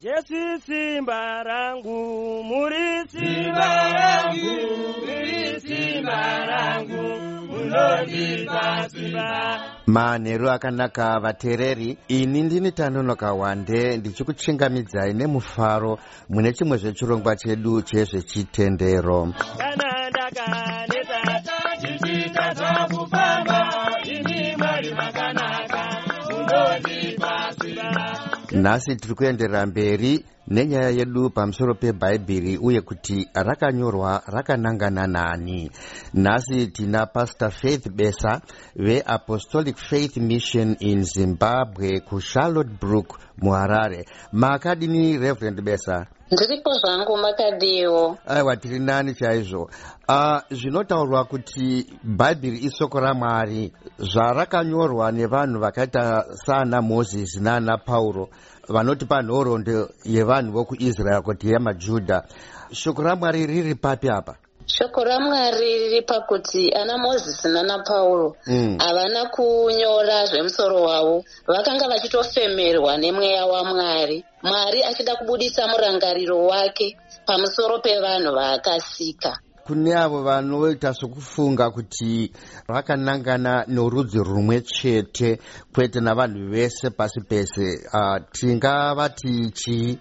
jesu simba rangu muri simba rangu muri simba rangu munondipa simba. Manheru akanaka vateereri ini ndini tanonoka wande ndichikuchingamidzai nemufaro mune chimwe zvechirongwa chedu chezvechitendero. Kana nhasi tiri kuenderera mberi nenyaya yedu pamusoro pebhaibheri uye kuti rakanyorwa rakanangana nani. Nhasi tina pastor faith besa veapostolic faith mission in zimbabwe kucharlotte brook muharare. Makadini reverend besa? Ndiripo zvangu makadiwo aiwa tiri nani chaizvo. Uh, zvinotaurwa kuti bhaibheri isoko ramwari zvarakanyorwa nevanhu vakaita saana mozisi naana pauro vanoti panhoroondo yevanhu vokuisraeri kuti yemajudha shoko ramwari riri papi apa? Shoko ramwari riri pakuti ana mozisi nana pauro Mm. havana kunyora zvemusoro wavo. Vakanga vachitofemerwa nemweya wamwari. Mwari achida kubudisa murangariro wake pamusoro pevanhu vaakasika kune avo vanoita sokufunga kuti rakanangana norudzi rumwe chete kwete navanhu vese pasi pese. Uh, tingavati chii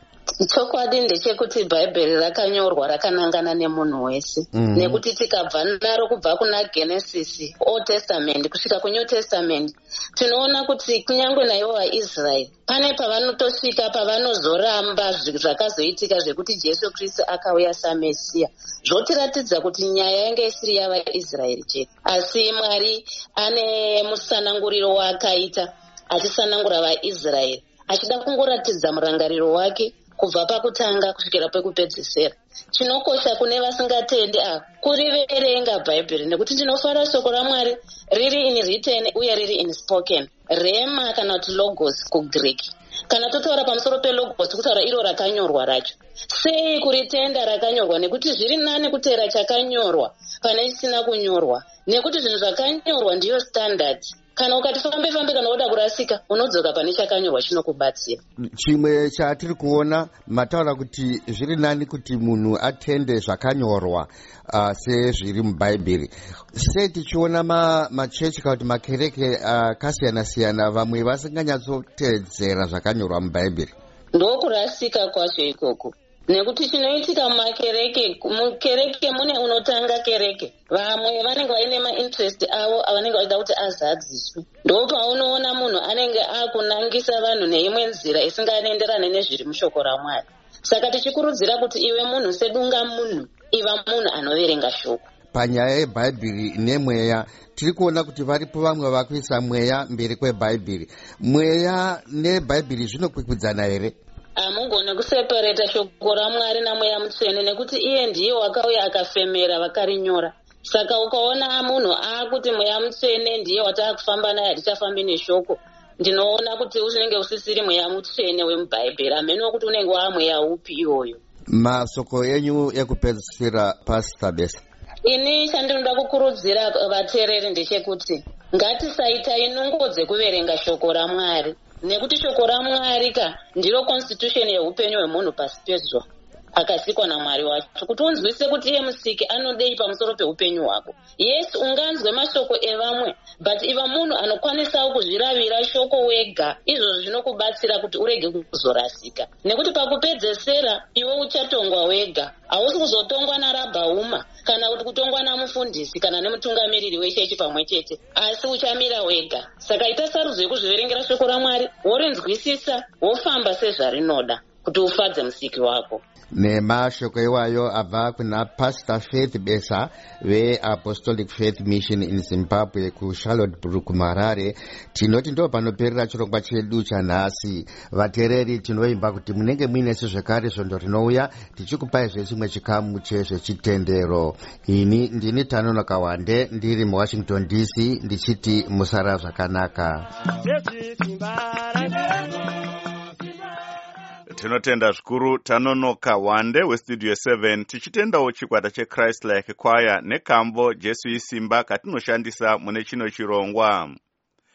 chokwadi ndechekuti bhaibheri rakanyorwa rakanangana nemunhu wese. Mhm. nekuti tikabva naro kubva kuna genesis old testament kusvika kunew testament tinoona kuti kunyange naivo vaisraeri pane pavanotosvika pavanozoramba zvakazoitika zvekuti jesu kristu akauya samesiya. Zvotiratidza kuti nyaya yange isiri yavaisraeri chete. Asi mwari ane musananguriro waakaita achisanangura vaisraeri achida kungoratidza murangariro wake kubva pakutanga kusvikira pekupedzisira. Chinokosha kune vasingatendi ava kuriverenga bhaibheri nekuti ndinofara shoko ramwari riri in written uye riri in spoken. Rema kana kuti logos kugreek. Kana totaura pamusoro pelogos kutaura iro rakanyorwa racho. Sei kuritenda rakanyorwa? Nekuti zviri nani kuteera chakanyorwa pane chisina kunyorwa. Nekuti zvinhu zvakanyorwa ndiyo standard kana ukati fambe fambe kana woda kurasika unodzoka pane chakanyorwa chinokubatsira. Chimwe chatiri kuona mataura kuti zviri nani kuti munhu atende zvakanyorwa uh, sezviri mubhaibheri sei tichiona ma- machechi kana kuti makereke akasiyana-siyana vamwe vasinganyatsotedzera zvakanyorwa mubhaibheri ndokurasika kwacho ikoko nekuti chinoitika mumakereke mukereke mune unotanga kereke. Vamwe vanenge vaine mainterest avo avanenge vachida kuti azadziswe. Ndopaunoona munhu anenge akunangisa vanhu neimwe nzira isinganoenderane nezviri mushoko ramwari. Saka tichikurudzira kuti iwe munhu sedunga munhu iva munhu anoverenga shoko. Panyaya yebhaibheri nemweya tiri kuona kuti varipo vamwe vakuisa mweya mberi kwebhaibheri mweya nebhaibheri zvinokwikwidzana here hamugone kuseparata shoko ramwari namweya mutsvene nekuti iye ndiye wakauya akafemera vakarinyora. Saka ukaona munhu aakuti mweya mutsvene ndiye wataakufamba naye hatichafambi neshoko ndinoona kuti unenge usisiri mweya mutsvene wemubhaibheri. Hamene wekuti unenge waamweya upi iwoyo. Masoko enyu ekupedzisira pastor besa. Ini chandinoda kukurudzira vateereri ndechekuti ngatisaitai nungo dzekuverenga shoko ramwari nekuti shoko ramwari ka ndiro constitution yeupenyu hwemunhu pasi pezuva akasikwa namwari wacho kuti unzwise kuti iye musiki anodei pamusoro peupenyu hwako. Yes unganzwe mashoko evamwe but iva munhu anokwanisawo kuzviravira shoko wega izvozvo zvinokubatsira kuti urege kuzorasika. Nekuti pakupedzesera iwe uchatongwa wega. Hausi kuzotongwa narabhauma kana kuti kutongwa namufundisi kana nemutungamiriri wechechi pamwe chete. Asi uchamira wega. Saka ita sarudzo yekuzviverengera shoko ramwari worinzwisisa wofamba sezvarinoda kuti ufadze musiki wako. Nemashoko iwayo abva kuna pastor faith besa veapostolic faith mission in zimbabwe kucharlotte brook marare tinoti ndo panoperera chirongwa chedu chanhasi. Vateereri tinoimba kuti munenge muinesu zvekare svondo rinouya tichikupai zvechimwe chikamu chezvechitendero. Ini ndini tanonoka wande ndiri muwashington dc ndichiti musara zvakanaka. Jesu simba rangu tinotenda zvikuru tanonoka wande westudio 7 tichitendawo chikwata chechrist like choir nekambo jesu isimba katinoshandisa mune chino chirongwa